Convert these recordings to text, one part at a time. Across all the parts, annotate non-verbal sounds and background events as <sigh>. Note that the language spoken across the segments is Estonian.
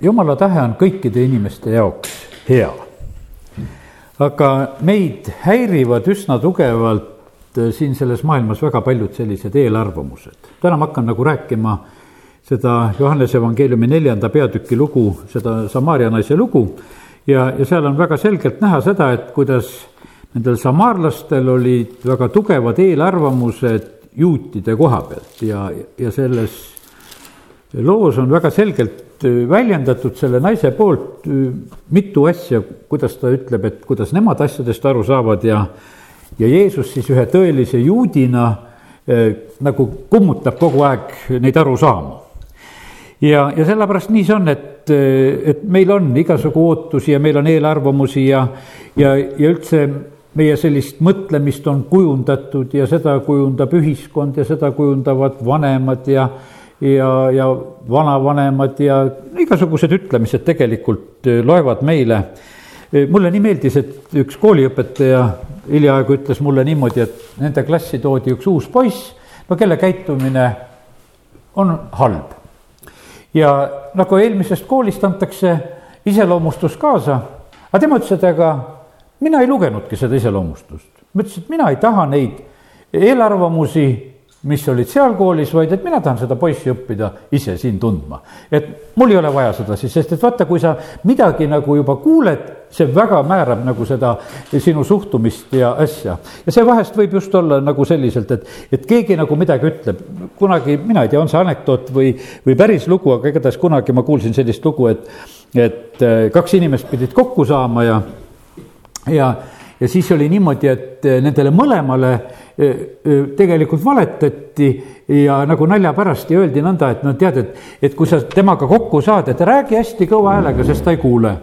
jumala tahe on kõikide inimeste jaoks hea. aga meid häirivad üsna tugevalt äh, siin selles maailmas väga paljud sellised eelarvamused. täna ma hakkan nagu rääkima seda Johannese evangeeliumi neljanda peatüki lugu, seda Samaaria naise lugu ja, ja seal on väga selgelt näha seda, et kuidas nendel samaarlastel olid väga tugevad eelarvamused juutide koha pealt ja, ja selles loos on väga selgelt väljendatud selle naise poolt mitu asja, kuidas ta ütleb, et kuidas nemad asjadest aru saavad ja, ja Jeesus siis ühe tõelise juudina eh, nagu kummutab kogu aeg neid arusaamu ja, ja sellepärast nii see on, et, et meil on igasugu ootusi ja meil on eelarvamusi ja, ja, ja üldse meie sellist mõtlemist on kujundatud ja seda kujundab ühiskond ja seda kujundavad vanemad ja, ja, ja vanavanemad ja igasugused ütlemised tegelikult loevad meile. mulle nii meeldis, et üks kooliõpetaja hiljaaegu ütles mulle niimoodi, et nende klassi toodi üks uus poiss, no kelle käitumine on halb ja nagu eelmisest koolist antakse iseloomustus kaasa, aga tema ütles, et aga mina ei lugenudki seda iseloomustust. ma ütlesin, et mina ei taha neid eelarvamusi mis olid seal koolis, vaid et mina tahan seda poissi õppida ise siin tundma. et mul ei ole vaja sedasi, sest et vaata, kui sa midagi nagu juba kuuled, see väga määrab nagu seda sinu suhtumist ja asja. ja see vahest võib just olla nagu selliselt, et, et keegi nagu midagi ütleb. kunagi, mina ei tea, on see anekdoot või, või päris lugu, aga igatahes kunagi ma kuulsin sellist lugu, et, et äh, kaks inimest pidid kokku saama ja, ja, ja siis oli niimoodi, et äh, nendele mõlemale tegelikult valetati ja nagu nalja pärast ja öeldi nõnda, et no tead, et, et kui sa temaga kokku saad, et räägi hästi kõva häälega, sest ta ei kuule.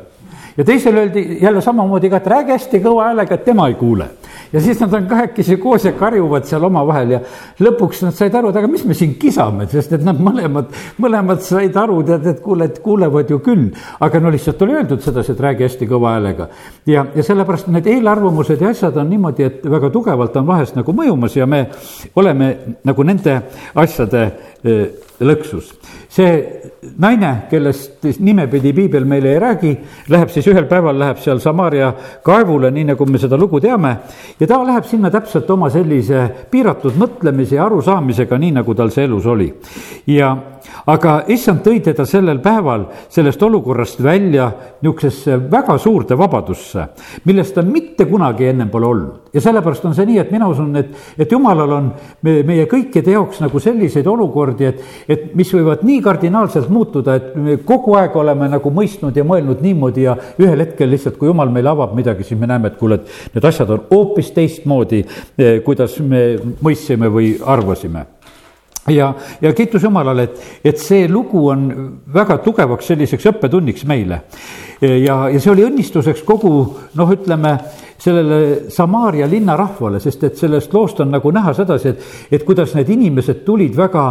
ja teisele öeldi jälle samamoodi ka, et räägi hästi kõva häälega, et tema ei kuule ja siis nad on kahekesi koos ja karjuvad seal omavahel ja lõpuks nad said aru, et aga mis me siin kisame, sest et nad mõlemad, mõlemad said aru, tead, et kuule, et kuulevad ju küll. aga no lihtsalt oli öeldud sedasi, et räägi hästi kõva häälega. ja, ja sellepärast need eelarvamused ja asjad on niimoodi, et väga tugevalt on vahest nagu mõjumas ja me oleme nagu nende asjade eh, lõksus. see naine, kellest nimepidi piibel meile ei räägi, läheb siis ühel päeval, läheb seal Samaria kaevule, nii nagu me seda lugu teame, ja ta läheb sinna täpselt oma sellise piiratud mõtlemise ja arusaamisega, nii nagu tal see elus oli. ja aga issand tõi teda sellel päeval sellest olukorrast välja niisugusesse väga suurde vabadusse, millest ta mitte kunagi ennem pole olnud. Ja sellepärast on see nii, et mina usun, et, et jumalal on me, meie kõikide jaoks nagu selliseid olukordi, et, et mis võivad nii kardinaalselt muutuda, et me kogu aeg oleme nagu mõistnud ja mõelnud niimoodi ja ühel hetkel lihtsalt, kui jumal meile avab midagi, siis me näeme, et kuule, et need asjad on hoopis teistmoodi, eh, kuidas me mõistsime või arvasime ja, ja kiitus Jumalale, et, et see lugu on väga tugevaks selliseks õppetunniks meile. Ja, ja see oli õnnistuseks kogu noh, ütleme sellele Samaaria linna rahvale, sest et sellest loost on nagu näha sedasi, et, et kuidas need inimesed tulid väga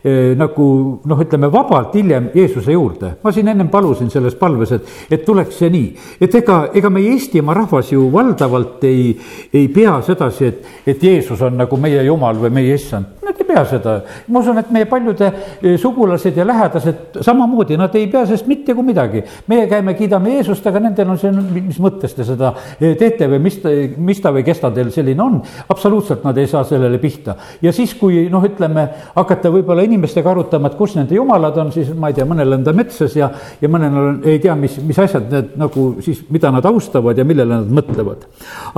eh, nagu noh, ütleme vabalt hiljem Jeesuse juurde. ma siin ennem palusin selles palves, et, et tuleks see nii, et ega, ega meie Eestimaa rahvas ju valdavalt ei, ei pea sedasi, et, et Jeesus on nagu meie Jumal või meie issand Nad ei pea seda, ma usun, et meie paljude eh, sugulased ja lähedased samamoodi, nad ei pea sellest mitte kui midagi. meie käime, kiidame Jeesust, aga nendel on see, mis mõttes te seda teete või mis mis ta või kes ta teil selline on, absoluutselt nad ei saa sellele pihta. ja siis, kui noh, ütleme, hakata võib-olla inimestega arutama, et kus nende jumalad on, siis ma ei tea, mõnel on ta metsas ja, ja mõnel on, ei tea, mis, mis asjad need nagu siis, mida nad austavad ja millele nad mõtlevad.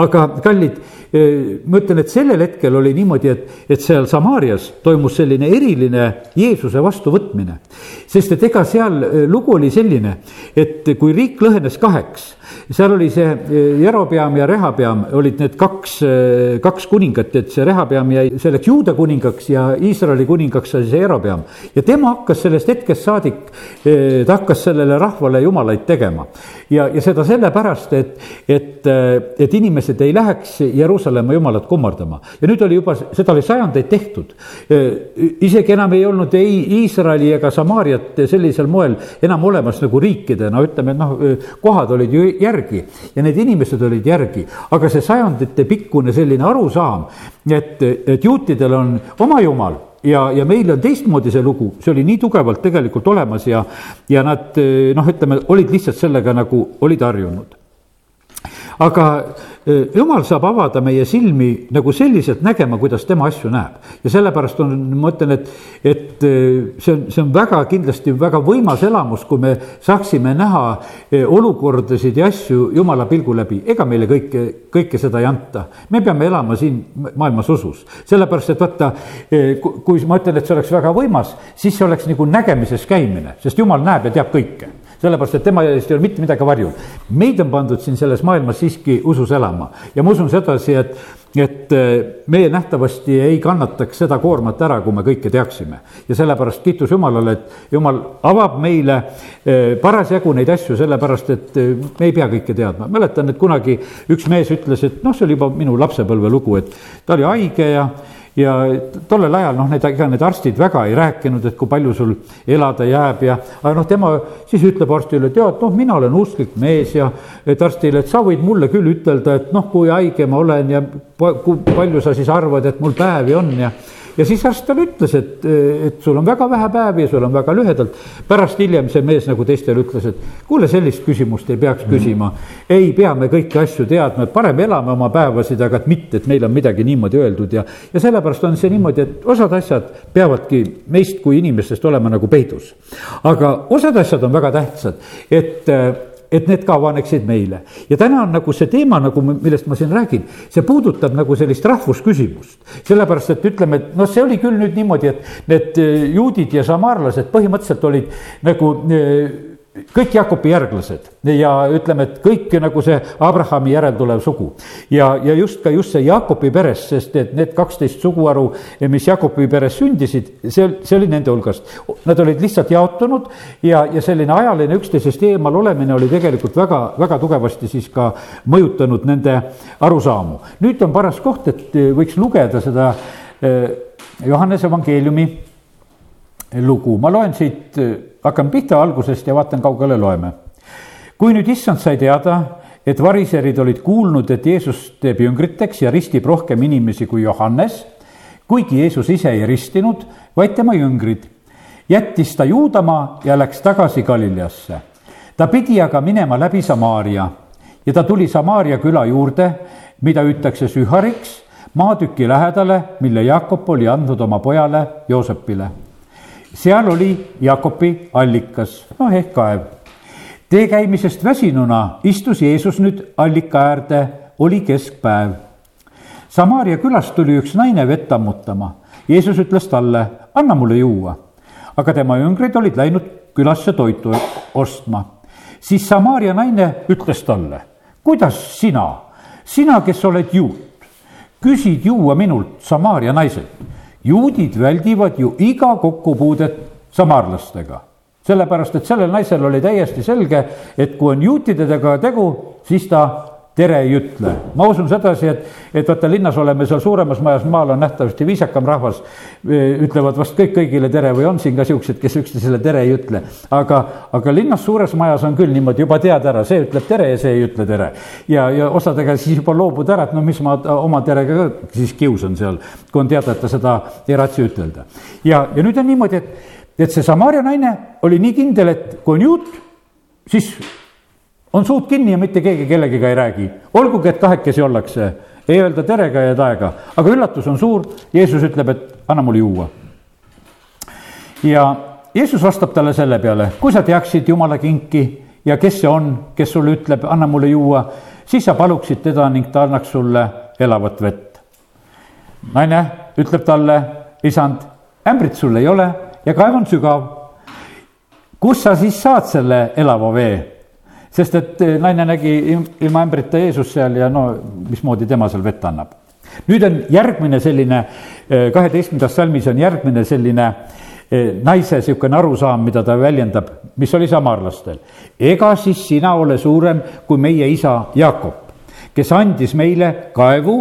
aga kallid, ma ütlen, et sellel hetkel oli niimoodi, et, et seal Samaarias toimus selline eriline Jeesuse vastuvõtmine. sest et ega seal lugu oli selline, et kui riik lõhenes kaheks seal oli see eh, Jerobeam ja Rehabeam olid need kaks, eh, kaks kuningat, et see Rehabeam jäi selleks juuda kuningaks ja Iisraeli kuningaks sai see Jerobeam. ja tema hakkas sellest hetkest saadik, eh, ta hakkas sellele rahvale jumalaid tegema. ja, ja seda sellepärast, et, et, et inimesed ei läheks Jeruusalemma jumalat kummardama. ja nüüd oli juba, seda oli sajandeid tehtud. isegi enam ei olnud ei Iisraeli ega Samaariat sellisel moel enam olemas nagu riikidena, ütleme, et noh, kohad olid ju järgi ja need inimesed olid järgi. aga see sajandite pikkune selline arusaam, et, et juutidel on oma jumal ja, ja meil on teistmoodi see lugu, see oli nii tugevalt tegelikult olemas ja, ja nad noh, ütleme, olid lihtsalt sellega nagu, olid harjunud. aga jumal saab avada meie silmi nagu selliselt nägema, kuidas tema asju näeb. ja sellepärast on, ma ütlen, et, et see on, see on väga kindlasti väga võimas elamus, kui me saaksime näha olukordasid ja asju jumala pilgu läbi. ega meile kõike, kõike seda ei anta. me peame elama siin maailmas usus. sellepärast, et vaata, kui ma ütlen, et see oleks väga võimas, siis see oleks nagu nägemises käimine, sest jumal näeb ja teab kõike sellepärast, et tema eest ei ole mitte midagi varjul. meid on pandud siin selles maailmas siiski usus elama ja ma usun sedasi, et, et äh, meie nähtavasti ei kannataks seda koormat ära, kui me kõike teaksime. ja sellepärast kiitus Jumalale, et Jumal avab meile äh, parasjagu neid asju, sellepärast et äh, me ei pea kõike teadma. mäletan, et kunagi üks mees ütles, et noh, see oli juba minu lapsepõlve lugu, et ta oli haige ja ja tollel ajal noh, need, ega need arstid väga ei rääkinud, et kui palju sul elada jääb ja, aga noh, tema siis ütleb arstile, et noh, mina olen usklik mees ja et arstile, et sa võid mulle küll ütelda, et noh, kui haige ma olen ja kui palju sa siis arvad, et mul päevi on ja ja siis arst talle ütles, et, et sul on väga vähe päevi ja sul on väga lühedalt. pärast hiljem see mees nagu teistele ütles, et kuule, sellist küsimust ei peaks mm. küsima. ei pea me kõiki asju teadma, et parem elame oma päevasid, aga et mitte, et meil on midagi niimoodi öeldud ja, ja sellepärast on see niimoodi, et osad asjad peavadki meist kui inimestest olema nagu peidus. aga osad asjad on väga tähtsad, et et need ka avaneksid meile. ja täna on nagu see teema nagu, millest ma siin räägin, see puudutab nagu sellist rahvusküsimust. sellepärast, et ütleme, et noh, see oli küll nüüd niimoodi, et need eh, juudid ja samaarlased põhimõtteliselt olid nagu eh, kõik Jakobi järglased ja ütleme, et kõik nagu see Abrahami järel tulev sugu. ja, ja just ka just see Jakobi peres, sest et need kaksteist suguharu, mis Jakobi peres sündisid, see, see oli nende hulgast. Nad olid lihtsalt jaotunud ja, ja selline ajaline üksteisest eemal olemine oli tegelikult väga, väga tugevasti siis ka mõjutanud nende arusaamu. nüüd on paras koht, et võiks lugeda seda eh, Johannese evangeeliumi lugu, ma loen siit hakkame pihta algusest ja vaatan, kaugele loeme. kui nüüd issand sai teada, et variserid olid kuulnud, et Jeesus teeb jüngriteks ja ristib rohkem inimesi kui Johannes, kuigi Jeesus ise ei ristinud, vaid tema jüngrid, jättis ta Juudamaa ja läks tagasi Galileasse. ta pidi aga minema läbi Samaaria ja ta tuli Samaaria küla juurde, mida hüütakse Sühariks, maatüki lähedale, mille Jakob oli andnud oma pojale Joosepile seal oli Jakobi allikas, noh ehk kaev. tee käimisest väsinuna istus Jeesus nüüd allika äärde, oli keskpäev. Samaaria külast tuli üks naine vett ammutama. Jeesus ütles talle, anna mulle juua. aga tema jüngrid olid läinud külasse toitu ostma. siis Samaaria naine ütles talle, kuidas sina, sina, kes oled juut, küsid juua minult, Samaaria naiselt juudid väldivad ju iga kokkupuudet samarlastega. sellepärast, et sellel naisel oli täiesti selge, et kui on juutidega tegu, siis ta tere ei ütle. ma usun sedasi, et, et vaata linnas oleme seal suuremas majas, maal on nähtavasti viisakam rahvas. ütlevad vast kõik kõigile tere või on siin ka siuksed, kes üksteisele tere ei ütle. aga, aga linnas suures majas on küll niimoodi, juba tead ära, see ütleb tere ja see ei ütle tere. ja, ja osadega siis juba loobud ära, et no mis ma oma terega ka siis kiusan seal, kui on teada, et ta seda ei raatsi ütelda. ja, ja nüüd on niimoodi, et, et see Samaria naine oli nii kindel, et kui on juut, siis on suud kinni ja mitte keegi kellegiga ei räägi, olgugi, et kahekesi ollakse, ei öelda terega ja taega, aga üllatus on suur, Jeesus ütleb, et anna mulle juua. ja Jeesus vastab talle selle peale, kui sa teaksid Jumala kinki ja kes see on, kes sulle ütleb, anna mulle juua, siis sa paluksid teda ning ta annaks sulle elavat vett. naine ütleb talle, isand, ämbrit sul ei ole ja kaev on sügav. kust sa siis saad selle elava vee? Sest et eh, naine nägi ilma ämbrita Jeesust seal ja no mismoodi tema seal vett annab. nüüd on järgmine selline, eh, kaheteistkümnendas salmis on järgmine selline eh, naise niisugune arusaam, mida ta väljendab, mis oli samarlastel. ega siis sina ole suurem kui meie isa Jaakop, kes andis meile kaevu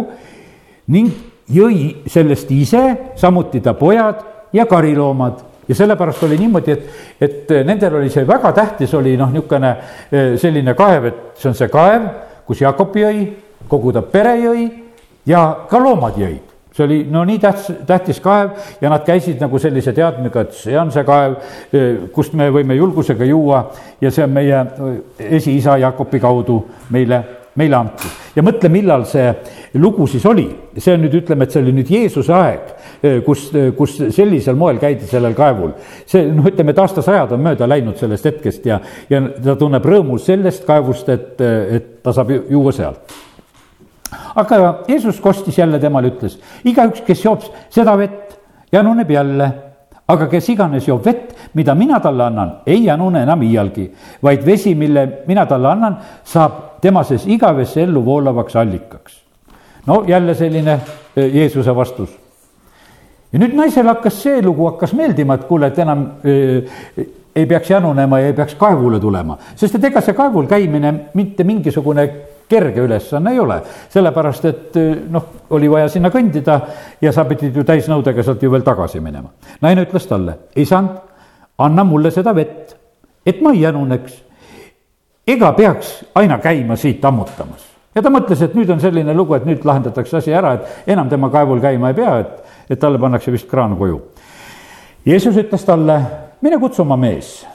ning jõi sellest ise, samuti ta pojad ja kariloomad ja sellepärast oli niimoodi, et, et nendel oli see väga tähtis, oli noh, niisugune eh, selline kaev, et see on see kaev, kus Jakob jõi, kogu ta pere jõi ja ka loomad jõid see oli no nii tähtis, tähtis kaev ja nad käisid nagu sellise teadmisega, et see on see kaev, kust me võime julgusega juua ja see on meie esiisa Jakobi kaudu meile meile antud. ja mõtle, millal see lugu siis oli, see on nüüd, ütleme, et see oli nüüd Jeesuse aeg, kus, kus sellisel moel käidi sellel kaevul. see noh, ütleme, et aastasajad on mööda läinud sellest hetkest ja, ja ta tunneb rõõmu sellest kaevust, et, et ta saab juua sealt aga Jeesus kostis jälle temale, ütles, igaüks, kes joob seda vett, januneb jälle aga kes iganes joob vett, mida mina talle annan, ei janune enam iialgi, vaid vesi, mille mina talle annan, saab tema sees igavesse ellu voolavaks allikaks. no jälle selline Jeesuse vastus. Ja nüüd naisele hakkas see lugu hakkas meeldima, et kuule, et enam äh, ei peaks janunema ja ei peaks kaevule tulema, sest et ega see kaevul käimine mitte mingisugune kerge ülesanne ei ole, sellepärast et noh, oli vaja sinna kõndida ja sa pidid ju täisnõudega sealt ju veel tagasi minema. naine ütles talle, isand, anna mulle seda vett, et ma ei januneks. ega peaks aina käima siit ammutamas ja ta mõtles, et nüüd on selline lugu, et nüüd lahendatakse asi ära, et enam tema kaevul käima ei pea, et, et talle pannakse vist kraan koju. Jeesus ütles talle, mine kutsu oma mees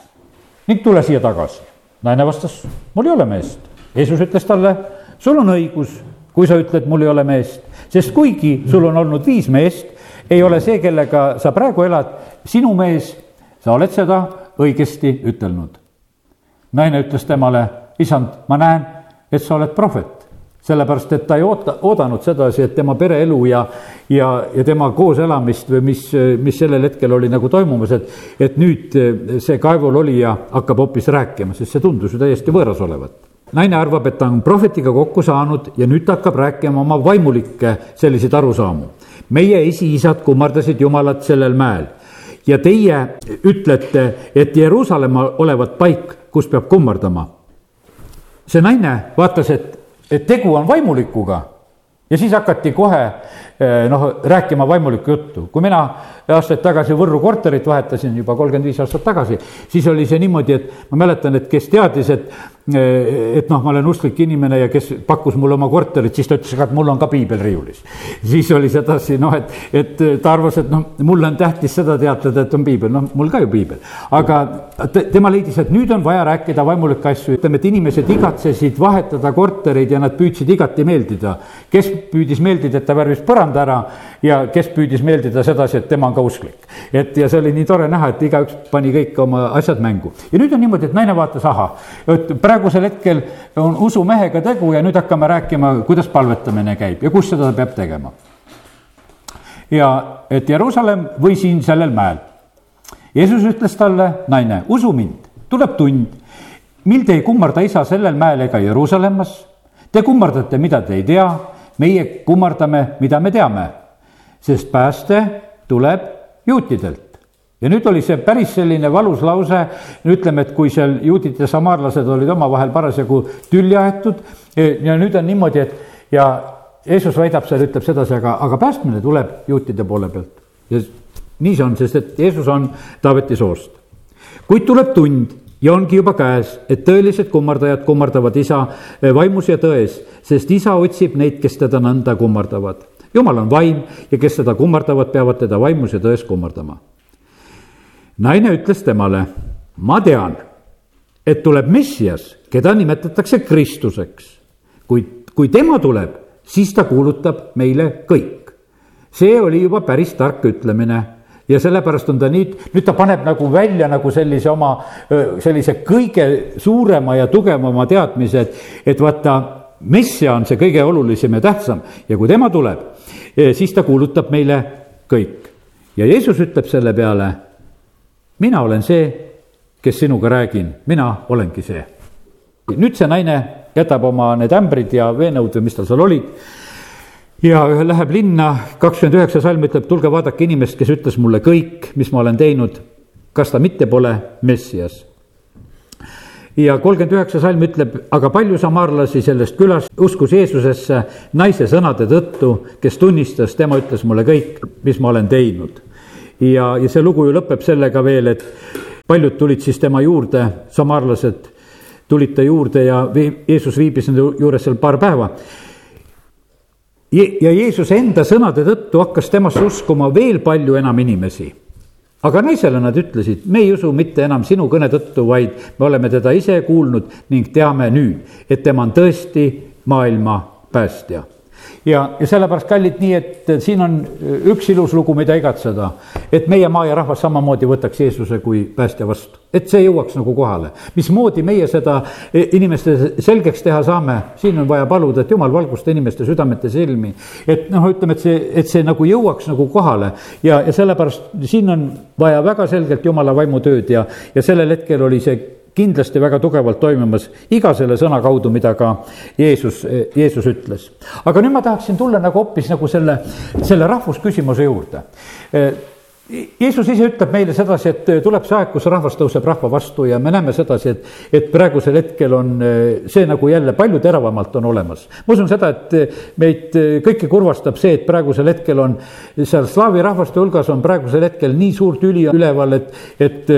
ning tule siia tagasi. naine vastas, mul ei ole meest Jeesus ütles talle, sul on õigus, kui sa ütled, mul ei ole meest, sest kuigi sul on olnud viis meest, ei ole see, kellega sa praegu elad, sinu mees, sa oled seda õigesti ütelnud. naine ütles temale, isand, ma näen, et sa oled prohvet sellepärast, et ta ei oota, oodanud sedasi, et tema pereelu ja, ja, ja tema kooselamist või mis, mis sellel hetkel oli nagu toimumas, et, et nüüd see kaevul olija hakkab hoopis rääkima, sest see tundus ju täiesti võõras olevat naine arvab, et ta on prohvetiga kokku saanud ja nüüd ta hakkab rääkima oma vaimulikke selliseid arusaamu. meie esiisad kummardasid Jumalat sellel mäel ja teie ütlete, et Jeruusalemma olevat paik, kus peab kummardama. see naine vaatas, et, et tegu on vaimulikuga. Ja siis hakati kohe noh, rääkima vaimulikku juttu. kui mina aastaid tagasi Võrru korterit vahetasin, juba kolmkümmend viis aastat tagasi, siis oli see niimoodi, et ma mäletan, et kes teadis, et Eh, et noh, ma olen usklik inimene ja kes pakkus mulle oma korterit, siis ta ütles, aga et mul on ka piibel riiulis. <laughs> siis oli sedasi noh, et, et ta arvas, et noh, mulle on tähtis seda teatada, et on piibel, noh, mul ka ju piibel. aga te, tema leidis, et nüüd on vaja rääkida vaimulikke asju, ütleme, et inimesed igatsesid vahetada kortereid ja nad püüdsid igati meeldida. kes püüdis meeldida, et ta värvis põranda ära ja kes püüdis meeldida sedasi, et tema on ka usklik. et ja see oli nii tore näha, et igaüks pani kõik oma asjad mängu ja nüüd on niimoodi, et naine vaatas, ahah, et praegu praegusel hetkel on usumehega tegu ja nüüd hakkame rääkima, kuidas palvetamine käib ja kus seda peab tegema. ja et Jeruusalemm või siin sellel mäel. Jeesus ütles talle, naine, usu mind, tuleb tund, mil te ei kummarda isa sellel mäel ega Jeruusalemmas. Te kummardate, mida te ei tea, meie kummardame, mida me teame, sest pääste tuleb juutidelt ja nüüd oli see päris selline valus lause, ütleme, et kui seal juudid ja samaarlased olid omavahel parasjagu tülli aetud ja nüüd on niimoodi, et ja Jeesus väidab seal, ütleb sedasi, aga, aga päästmine tuleb juutide poole pealt. ja nii see on, sest et Jeesus on Taaveti soost. kuid tuleb tund ja ongi juba käes, et tõelised kummardajad kummardavad isa vaimus ja tões, sest isa otsib neid, kes teda nõnda kummardavad. jumal on vaim ja kes teda kummardavad, peavad teda vaimus ja tões kummardama naine ütles temale, ma tean, et tuleb Messias, keda nimetatakse Kristuseks. kuid kui tema tuleb, siis ta kuulutab meile kõik. see oli juba päris tark ütlemine ja sellepärast on ta nii, nüüd ta paneb nagu välja nagu sellise oma, sellise kõige suurema ja tugevama teadmise, et, et vaata, messia on see kõige olulisem ja tähtsam ja kui tema tuleb, siis ta kuulutab meile kõik. ja Jeesus ütleb selle peale mina olen see, kes sinuga räägin, mina olengi see. nüüd see naine jätab oma need ämbrid ja veenõud või mis tal seal olid ja läheb linna, kakskümmend üheksa salm ütleb, tulge vaadake inimest, kes ütles mulle kõik, mis ma olen teinud. kas ta mitte pole Messias? ja kolmkümmend üheksa salm ütleb, aga palju samaarlasi sellest külast uskus Jeesusesse naise sõnade tõttu, kes tunnistas, tema ütles mulle kõik, mis ma olen teinud ja, ja see lugu ju lõpeb sellega veel, et paljud tulid siis tema juurde, samaarlased tulid ta juurde ja Jeesus viibis nende juures seal paar päeva. Ja Jeesuse enda sõnade tõttu hakkas temasse uskuma veel palju enam inimesi. aga naisele nad ütlesid, me ei usu mitte enam sinu kõne tõttu, vaid me oleme teda ise kuulnud ning teame nüüd, et tema on tõesti maailma päästja ja, ja sellepärast, kallid, nii et siin on üks ilus lugu, mida igatseda. et meie maa ja rahvas samamoodi võtaks Jeesuse kui päästja vastu, et see jõuaks nagu kohale. mismoodi meie seda e, inimestele selgeks teha saame, siin on vaja paluda, et jumal valgusta inimeste südamete silmi. et noh, ütleme, et see, et see nagu jõuaks nagu kohale ja, ja sellepärast siin on vaja väga selgelt jumala vaimutööd ja, ja sellel hetkel oli see kindlasti väga tugevalt toimimas iga selle sõna kaudu, mida ka Jeesus, Jeesus ütles. aga nüüd ma tahaksin tulla nagu hoopis nagu selle, selle rahvusküsimuse juurde Jeesus ise ütleb meile sedasi, et tuleb see aeg, kus rahvas tõuseb rahva vastu ja me näeme sedasi, et, et praegusel hetkel on see nagu jälle palju teravamalt on olemas. ma usun seda, et meid kõiki kurvastab see, et praegusel hetkel on seal slaavi rahvaste hulgas on praegusel hetkel nii suur tüli üleval, et, et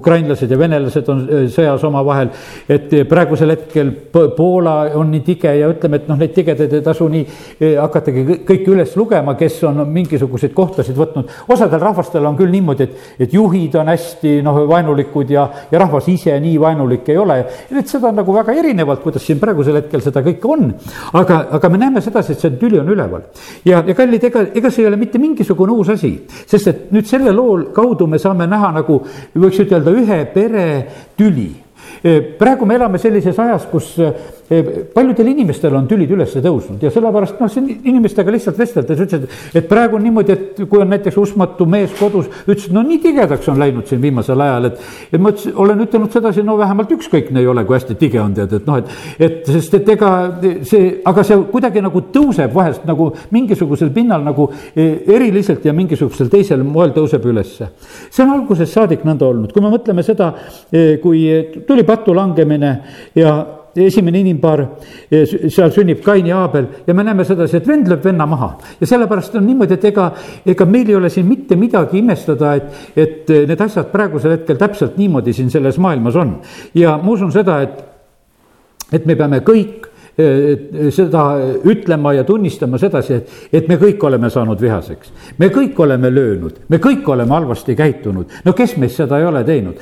ukrainlased ja venelased on sõjas omavahel. et praegusel hetkel Poola on nii tige ja ütleme, et noh, neid tigedaid ei tasu nii hakatagi kõiki üles lugema, kes on mingisuguseid kohtasid võtnud, osadel rahvastel rahvastel on küll niimoodi, et, et juhid on hästi noh, vaenulikud ja, ja rahvas ise nii vaenulik ei ole. et seda on nagu väga erinevalt, kuidas siin praegusel hetkel seda kõike on. aga, aga me näeme sedasi, et see tüli on üleval. ja, ja kallid, ega, ega see ei ole mitte mingisugune uus asi, sest et nüüd selle loo kaudu me saame näha nagu võiks ütelda ühe pere tüli praegu me elame sellises ajas, kus paljudel inimestel on tülid üles tõusnud ja sellepärast noh, siin inimestega lihtsalt vesteldes ütlesid, et praegu on niimoodi, et kui on näiteks uskmatu mees kodus, ütles, no nii tigedaks on läinud siin viimasel ajal, et. et ma ütlesin, olen ütelnud sedasi, no vähemalt ükskõikne ei ole, kui hästi tige on tead, et noh, et, et sest et ega see, aga see kuidagi nagu tõuseb vahest nagu mingisugusel pinnal nagu e, eriliselt ja mingisugusel teisel moel tõuseb ülesse. see on algusest saadik nõnda olnud, kui me mõtleme seda, e, kui tuli patu langemine ja esimene inimpaar, seal sünnib Kain ja Aabel ja me näeme sedasi, et vend lööb venna maha. ja sellepärast on niimoodi, et ega, ega meil ei ole siin mitte midagi imestada, et, et need asjad praegusel hetkel täpselt niimoodi siin selles maailmas on. ja ma usun seda, et, et me peame kõik seda ütlema ja tunnistama sedasi, et, et me kõik oleme saanud vihaseks. me kõik oleme löönud, me kõik oleme halvasti käitunud. no kes meist seda ei ole teinud?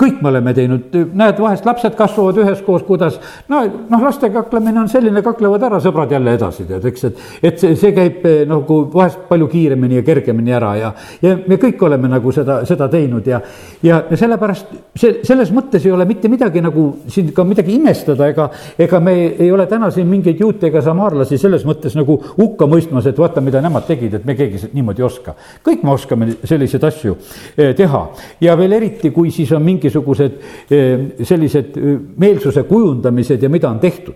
kõik me oleme teinud, näed, vahest lapsed kasvavad üheskoos, kuidas no, noh, laste kaklemine on selline, kaklevad ära, sõbrad jälle edasi, tead, eks, et, et see, see käib nagu vahest palju kiiremini ja kergemini ära ja, ja me kõik oleme nagu seda, seda teinud ja, ja sellepärast see, selles mõttes ei ole mitte midagi nagu siin ka midagi imestada ega, ega me ei ole täna siin mingeid juute ega samaarlasi selles mõttes nagu hukka mõistmas, et vaata, mida nemad tegid, et me keegi niimoodi ei oska. kõik me oskame selliseid asju eh, teha ja veel eriti, kui siis on mingisugused eh, sellised eh, meelsuse kujundamised ja mida on tehtud.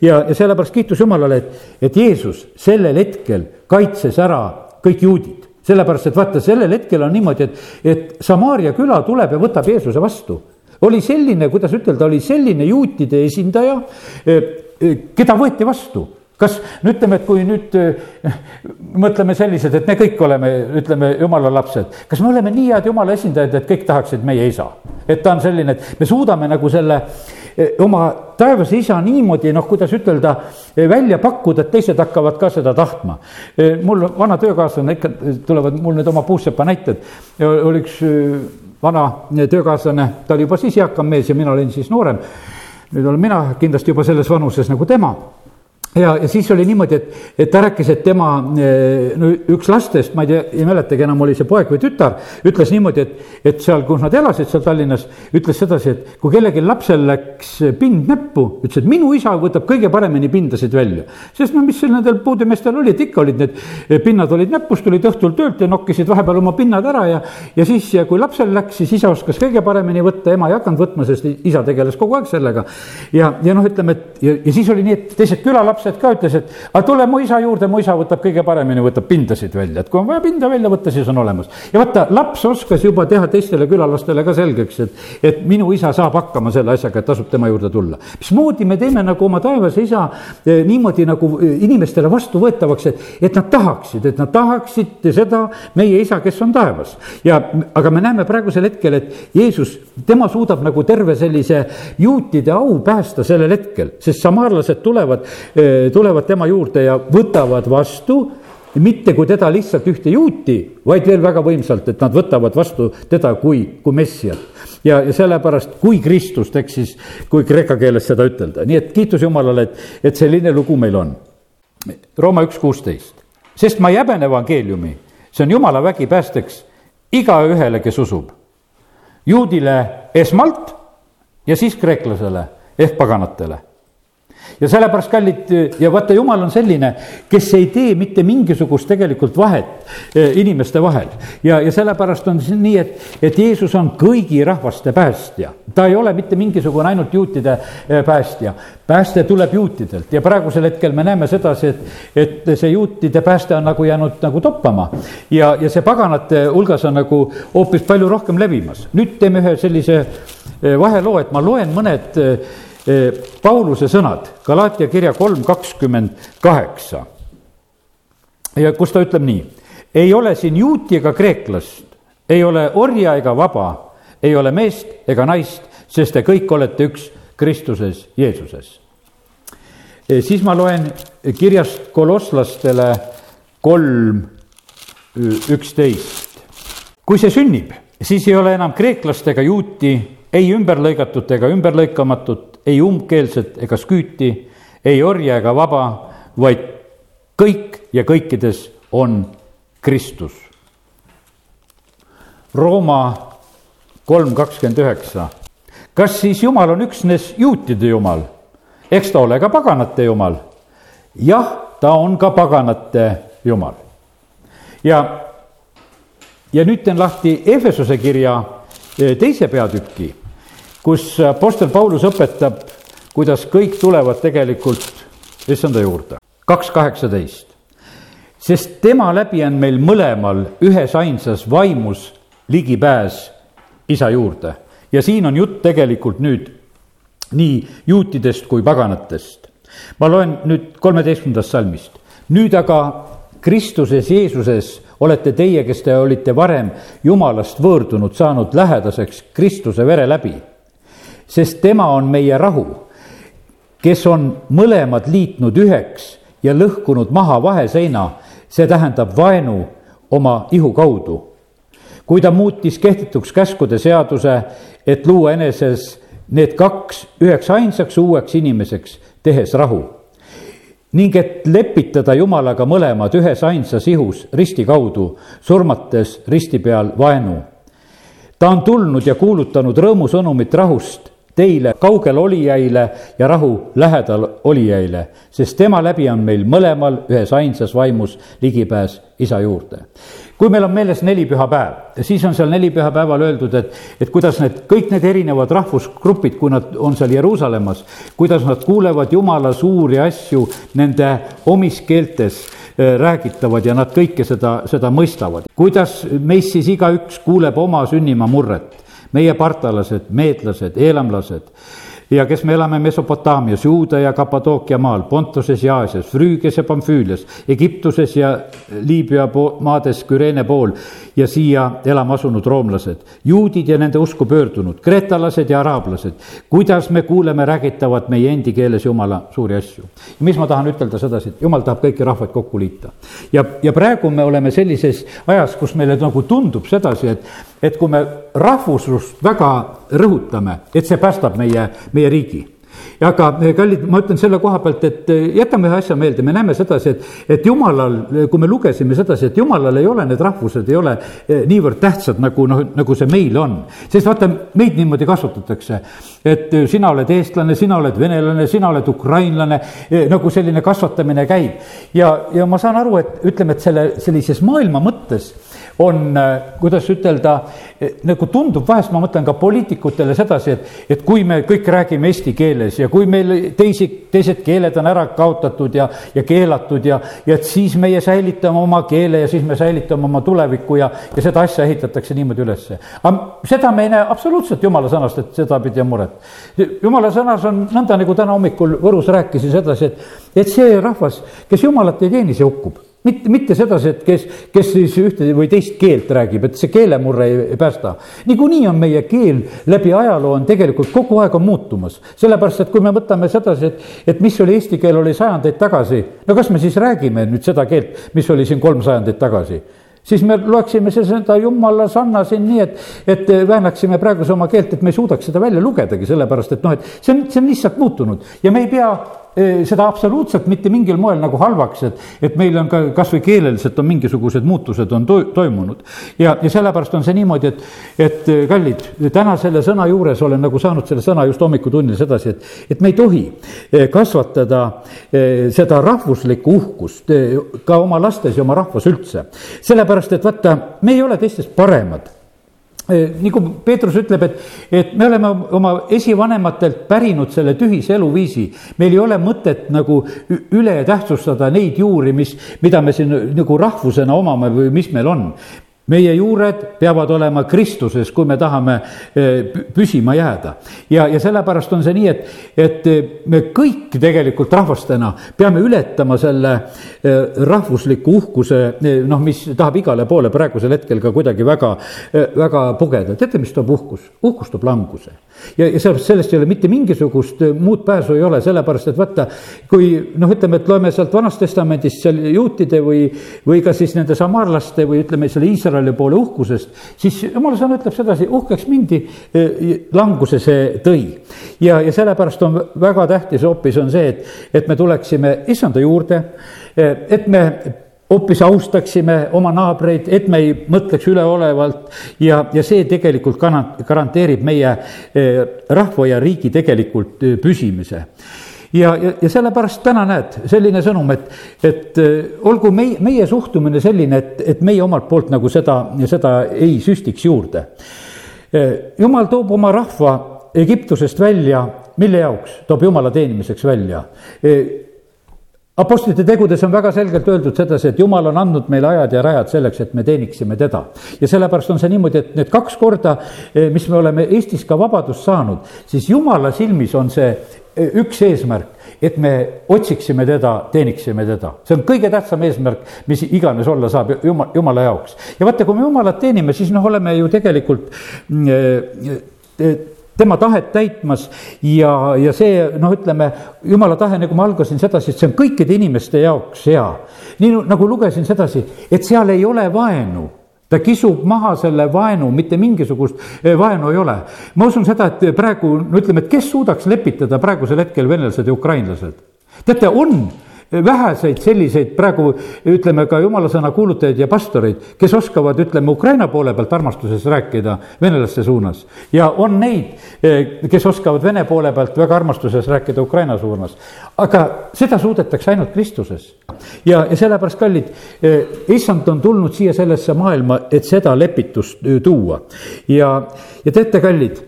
ja, ja sellepärast kiitus Jumalale, et, et Jeesus sellel hetkel kaitses ära kõik juudid sellepärast, et vaata, sellel hetkel on niimoodi, et, et Samaaria küla tuleb ja võtab Jeesuse vastu oli selline, kuidas ütelda, oli selline juutide esindaja, keda võeti vastu kas no ütleme, et kui nüüd eh, mõtleme sellised, et me kõik oleme, ütleme, jumala lapsed, kas me oleme nii head jumala esindajad, et kõik tahaksid meie isa? et ta on selline, et me suudame nagu selle oma taevase isa niimoodi, noh, kuidas ütelda, välja pakkuda, et teised hakkavad ka seda tahtma. mul vana töökaaslane ikka tulevad mul need oma puussepa näited, oli üks vana töökaaslane, ta oli juba siis eakam mees ja mina olin siis noorem. Nüüd olen mina kindlasti juba selles vanuses nagu tema ja, ja siis oli niimoodi, et, et ta rääkis, et tema eh, no üks lastest, ma ei tea, ei mäletagi enam, oli see poeg või tütar, ütles niimoodi, et, et seal, kus nad elasid seal Tallinnas, ütles sedasi, et kui kellelgi lapsel läks pind näppu, ütles, et minu isa võtab kõige paremini pindasid välja. sest no mis seal nendel puudemeestel oli, et ikka olid need eh, pinnad olid näpus, tulid õhtul töölt ja nokkisid vahepeal oma pinnad ära ja, ja siis, kui lapsel läks, siis isa oskas kõige paremini võtta, ema ei hakanud võtma, sest isa tegeles kogu aeg sellega. ja, ja noh, ütleme, et ja, ja siis oli nii, et teised külalapsed lapsed ka ütles, et aga tule mu isa juurde, mu isa võtab kõige paremini, võtab pindasid välja, et kui on vaja pinda välja võtta, siis on olemas. ja vaata, laps oskas juba teha teistele külalastele ka selgeks, et, et minu isa saab hakkama selle asjaga, et tasub tema juurde tulla. mismoodi me teeme nagu oma taevase isa eh, niimoodi nagu eh, inimestele vastuvõetavaks, et, et nad tahaksid, et nad tahaksid seda meie isa, kes on taevas. ja, aga me näeme praegusel hetkel, et Jeesus, tema suudab nagu terve sellise juutide au päästa sellel hetkel, sest samaarlased tulevad eh, tulevad tema juurde ja võtavad vastu mitte kui teda lihtsalt ühte juuti, vaid veel väga võimsalt, et nad võtavad vastu teda kui, kui messiat. ja, ja sellepärast kui Kristust, eks siis, kui kreeka keeles seda ütelda, nii et kiitus Jumalale, et, et selline lugu meil on. Rooma üks kuusteist, sest ma ei häbene evangeeliumi, see on Jumala vägi päästeks igaühele, kes usub. juudile esmalt ja siis kreeklasele ehk paganatele ja sellepärast, kallid, ja vaata, jumal on selline, kes ei tee mitte mingisugust tegelikult vahet eh, inimeste vahel. ja, ja sellepärast on see nii, et, et Jeesus on kõigi rahvaste päästja. ta ei ole mitte mingisugune ainult juutide eh, päästja. pääste tuleb juutidelt ja praegusel hetkel me näeme sedasi, et, et see juutide pääste on nagu jäänud nagu toppama. ja, ja see paganate hulgas on nagu hoopis palju rohkem levimas. nüüd teeme ühe sellise eh, vaheloo, et ma loen mõned Pauluse sõnad, Galaatia kirja kolm kakskümmend kaheksa. ja kus ta ütleb nii, ei ole siin juuti ega kreeklast, ei ole orja ega vaba, ei ole meest ega naist, sest te kõik olete üks Kristuses Jeesuses. siis ma loen kirjast kolosslastele kolm üksteist. kui see sünnib, siis ei ole enam kreeklast ega juuti, ei ümberlõigatut ega ümberlõikamatut, ei umbkeelset ega sküüti, ei orja ega vaba, vaid kõik ja kõikides on Kristus. Rooma kolm kakskümmend üheksa. kas siis Jumal on üksnes juutide Jumal? eks ta ole ka paganate Jumal. jah, ta on ka paganate Jumal. ja, ja nüüd teen lahti Efesuse kirja eh, teise peatüki kus Apostel Paulus õpetab, kuidas kõik tulevad tegelikult issanda juurde. kaks kaheksateist. sest tema läbi on meil mõlemal ühes ainsas vaimus ligipääs isa juurde. ja siin on jutt tegelikult nüüd nii juutidest kui paganatest. ma loen nüüd kolmeteistkümnendast salmist. nüüd aga Kristuses Jeesuses olete teie, kes te olite varem Jumalast võõrdunud, saanud lähedaseks Kristuse vere läbi sest tema on meie rahu, kes on mõlemad liitnud üheks ja lõhkunud maha vaheseina, see tähendab vaenu oma ihu kaudu. kui ta muutis kehtetuks käskude seaduse, et luua eneses need kaks üheks ainsaks uueks inimeseks, tehes rahu ning et lepitada Jumalaga mõlemad ühes ainsas ihus risti kaudu, surmates risti peal vaenu. ta on tulnud ja kuulutanud rõõmusõnumit rahust teile kaugel olijaile ja rahu lähedal olijaile, sest tema läbi on meil mõlemal ühes ainsas vaimus ligipääs isa juurde. kui meil on meeles nelipühapäev, siis on seal nelipühapäeval öeldud, et, et kuidas need, kõik need erinevad rahvusgrupid, kui nad on seal Jeruusalemmas, kuidas nad kuulevad Jumala suuri asju nende omis keeltes eh, räägitavad ja nad kõike seda, seda mõistavad. kuidas meist siis igaüks kuuleb oma sünnimaa murret meie partalased, meedlased, eelamlased ja kes me elame Mesopotaamias, Juuda ja Kapadookia maal, Pontuses ja Aasias, Früügias ja Pamfüülias, Egiptuses ja Liibüa maades Küreene pool ja siia elama asunud roomlased, juudid ja nende usku pöördunud, kreetalased ja araablased, kuidas me kuuleme räägitavat meie endi keeles Jumala suuri asju. mis ma tahan ütelda sedasi, et Jumal tahab kõiki rahvaid kokku liita. ja, ja praegu me oleme sellises ajas, kus meile nagu tundub sedasi, et, et kui me rahvuslust väga rõhutame, et see päästab meie, meie με ρίκη. Riigi aga eh, kallid, ma ütlen selle koha pealt, et eh, jätame ühe asja meelde, me näeme sedasi, et, et jumalal, kui me lugesime sedasi, et jumalal ei ole need rahvused, ei ole eh, niivõrd tähtsad, nagu noh, nagu see meil on. sest vaata, meid niimoodi kasvatatakse, et sina oled eestlane, sina oled venelane, sina oled ukrainlane, nagu selline kasvatamine käib. ja, ja ma saan aru, et ütleme, et selle, sellises maailma mõttes on, kuidas ütelda, nagu tundub vahest, ma mõtlen ka poliitikutele sedasi, et, et kui me kõik räägime eesti keeles ja kui meil teisi, teised keeled on ära kaotatud ja, ja keelatud ja, ja et siis meie säilitame oma keele ja siis me säilitame oma tulevikku ja, ja seda asja ehitatakse niimoodi ülesse. aga seda me ei näe absoluutselt jumala sõnast, et sedapidi on muret. jumala sõnas on nõnda, nagu täna hommikul Võrus rääkisin sedasi, et, et see rahvas, kes jumalat ei teeni, see hukkub mitte, mitte sedasi, et kes, kes siis ühte või teist keelt räägib, et see keelemurre ei, ei päästa. niikuinii on meie keel läbi ajaloo on tegelikult kogu aeg on muutumas. sellepärast, et kui me võtame sedasi, et, et mis oli eesti keel, oli sajandeid tagasi, no kas me siis räägime nüüd seda keelt, mis oli siin kolm sajandit tagasi? siis me loeksime seda jumala sanna siin nii, et, et väänaksime praeguse oma keelt, et me ei suudaks seda välja lugedagi, sellepärast et noh, et see on, see on lihtsalt muutunud ja me ei pea seda absoluutselt mitte mingil moel nagu halvaks, et, et meil on ka kasvõi keeleliselt on mingisugused muutused on to, toimunud. ja, ja sellepärast on see niimoodi, et, et kallid, täna selle sõna juures olen nagu saanud selle sõna just hommikutunnil sedasi, et, et me ei tohi kasvatada seda rahvuslikku uhkust ka oma lastes ja oma rahvas üldse. sellepärast, et vaata, me ei ole teistest paremad nagu Peetrus ütleb, et, et me oleme oma esivanematelt pärinud selle tühise eluviisi. meil ei ole mõtet nagu üle tähtsustada neid juuri, mis, mida me siin nagu rahvusena omame või mis meil on meie juured peavad olema Kristuses, kui me tahame eh, püsima jääda. ja, ja sellepärast on see nii, et, et eh, me kõik tegelikult rahvastena peame ületama selle eh, rahvusliku uhkuse, noh, mis tahab igale poole praegusel hetkel ka kuidagi väga, väga pugeda. teate, mis toob uhkus? uhkus toob languse ja, ja sellest, sellest ei ole mitte mingisugust äh, muud pääsu ei ole, sellepärast et vaata, kui noh, ütleme, et loeme sealt Vanast Testamendist seal juutide või, või ka siis nende samaarlaste või ütleme, selle Iisraeli poole uhkusest, siis jumala sõna ütleb sedasi, uhkeks mindi, äh, languse see tõi. ja, ja sellepärast on väga tähtis hoopis on see, et, et me tuleksime issanda juurde, äh, et me hoopis austaksime oma naabreid, et me ei mõtleks üleolevalt ja, ja see tegelikult garanteerib meie eh, rahva ja riigi tegelikult eh, püsimise ja, ja, ja sellepärast täna näed, selline sõnum, et, et eh, olgu meie, meie suhtumine selline, et, et meie omalt poolt nagu seda, seda ei süstiks juurde. jumal toob oma rahva Egiptusest välja, mille jaoks? toob jumala teenimiseks välja Apostlite tegudes on väga selgelt öeldud sedasi, et jumal on andnud meile ajad ja rajad selleks, et me teeniksime teda. ja sellepärast on see niimoodi, et need kaks korda, eh, mis me oleme Eestis ka vabadust saanud, siis jumala silmis on see eh, üks eesmärk, et me otsiksime teda, teeniksime teda. see on kõige tähtsam eesmärk, mis iganes olla saab jumal, jumala jaoks. ja vaata, kui me jumalat teenime, siis noh, oleme ju tegelikult äh, tema tahet täitmas ja, ja see noh, ütleme, jumala tahe, nagu ma algasin sedasi, et see on kõikide inimeste jaoks hea. nii nagu lugesin sedasi, et seal ei ole vaenu ta kisub maha selle vaenu, mitte mingisugust eh, vaenu ei ole. ma usun seda, et praegu, no ütleme, et kes suudaks lepitada praegusel hetkel venelased ja ukrainlased? teate, on väheseid selliseid praegu ütleme ka jumala sõna kuulutajaid ja pastoreid, kes oskavad, ütleme, Ukraina poole pealt armastuses rääkida venelaste suunas. ja on neid, eh, kes oskavad Vene poole pealt väga armastuses rääkida Ukraina suunas. aga seda suudetakse ainult Kristuses. ja, ja sellepärast, kallid, eh, issand on tulnud siia sellesse maailma, et seda lepitust eh, tuua. ja, ja teate, kallid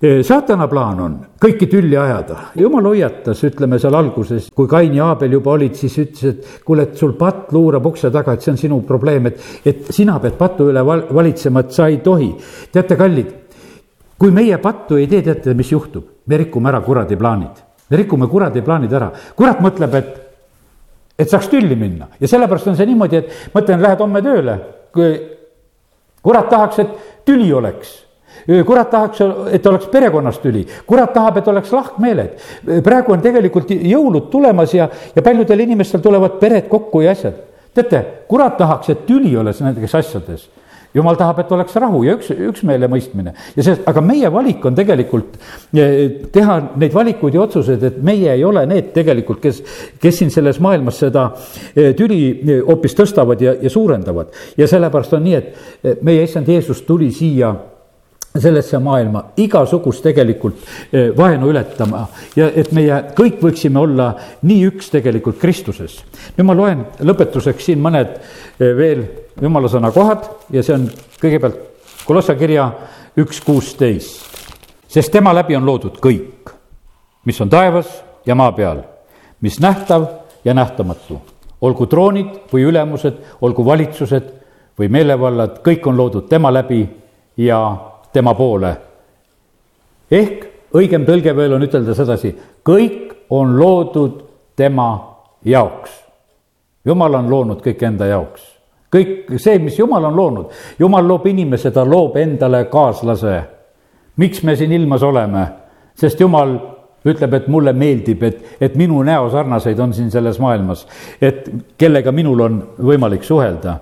saatana plaan on kõiki tülli ajada, jumal hoiatas, ütleme seal alguses, kui Kain ja Aabel juba olid, siis ütles, et kuule, et sul patt luurab ukse taga, et see on sinu probleem, et, et sina pead patu üle val, valitsema, et sa ei tohi. teate, kallid, kui meie pattu ei tee, teate, mis juhtub? me rikume ära kuradi plaanid, me rikume kuradi plaanid ära, kurat mõtleb, et, et saaks tülli minna. Ja sellepärast on see niimoodi, et ma ütlen, lähed homme tööle, kui kurat tahaks, et tüli oleks kurat tahaks, et oleks perekonnas tüli, kurat tahab, et oleks lahkmeeled. praegu on tegelikult jõulud tulemas ja, ja paljudel inimestel tulevad pered kokku ja asjad. teate, kurat tahaks, et tüli oleks nendes asjades jumal tahab, et oleks rahu ja üks, üksmeele mõistmine ja see, aga meie valik on tegelikult teha neid valikuid ja otsuseid, et meie ei ole need tegelikult, kes, kes siin selles maailmas seda tüli hoopis tõstavad ja, ja suurendavad. ja sellepärast on nii, et meie issand Jeesus tuli siia sellesse maailma igasugust tegelikult eh, vaenu ületama ja et meie kõik võiksime olla nii üks tegelikult Kristuses. nüüd ma loen lõpetuseks siin mõned eh, veel jumala sõna kohad ja see on kõigepealt Kolossa kirja üks kuusteist. sest tema läbi on loodud kõik, mis on taevas ja maa peal, mis nähtav ja nähtamatu, olgu troonid või ülemused, olgu valitsused või meelevallad, kõik on loodud tema läbi ja tema poole. ehk õigem tõlge veel on ütelda sedasi, kõik on loodud tema jaoks. jumal on loonud kõik enda jaoks. kõik see, mis jumal on loonud, jumal loob inimese, ta loob endale kaaslase. miks me siin ilmas oleme? sest jumal ütleb, et mulle meeldib, et, et minu näosarnaseid on siin selles maailmas, et kellega minul on võimalik suhelda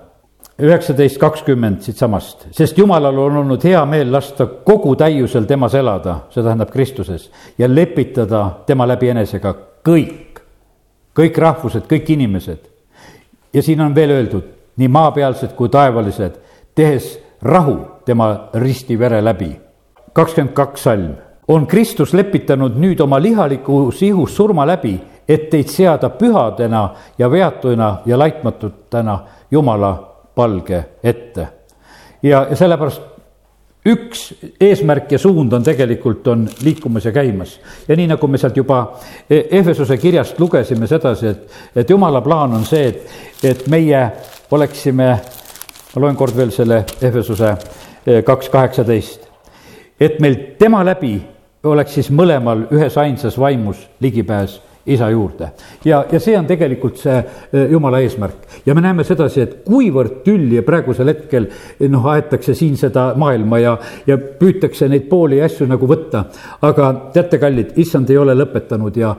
üheksateist kakskümmend siitsamast, sest Jumalal on olnud hea meel lasta kogu täiusel temas elada, see tähendab Kristuses, ja lepitada tema läbi enesega kõik, kõik rahvused, kõik inimesed. ja siin on veel öeldud, nii maapealsed kui taevalised, tehes rahu tema ristivere läbi. kakskümmend kaks salm, on Kristus lepitanud nüüd oma lihalikus ihus surma läbi, et teid seada pühadena ja veatuina ja laitmatutena Jumala palge ette. ja, ja sellepärast üks eesmärk ja suund on tegelikult, on liikumas ja käimas. ja nii, nagu me sealt juba Ehvesuse kirjast lugesime sedasi, et, et jumala plaan on see, et, et meie oleksime, ma loen kord veel selle Ehvesuse e, kaks kaheksateist, et meil tema läbi oleks siis mõlemal ühes ainsas vaimus ligipääs isa juurde. ja, ja see on tegelikult see eh, jumala eesmärk. ja me näeme sedasi, et kuivõrd tülli praegusel hetkel eh, noh, aetakse siin seda maailma ja, ja püütakse neid pooli ja asju nagu võtta. aga teate, kallid, issand ei ole lõpetanud ja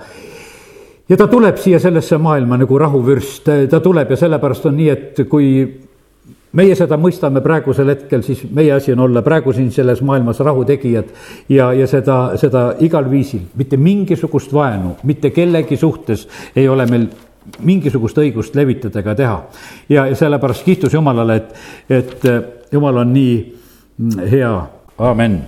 ja ta tuleb siia sellesse maailma nagu rahuvürst, ta tuleb ja sellepärast on nii, et kui meie seda mõistame praegusel hetkel, siis meie asi on olla praegu siin selles maailmas rahutegijad ja, ja seda, seda igal viisil, mitte mingisugust vaenu, mitte kellegi suhtes ei ole meil mingisugust õigust levitada ega teha. ja, ja sellepärast kiitus Jumalale, et, et Jumal on nii hea, amen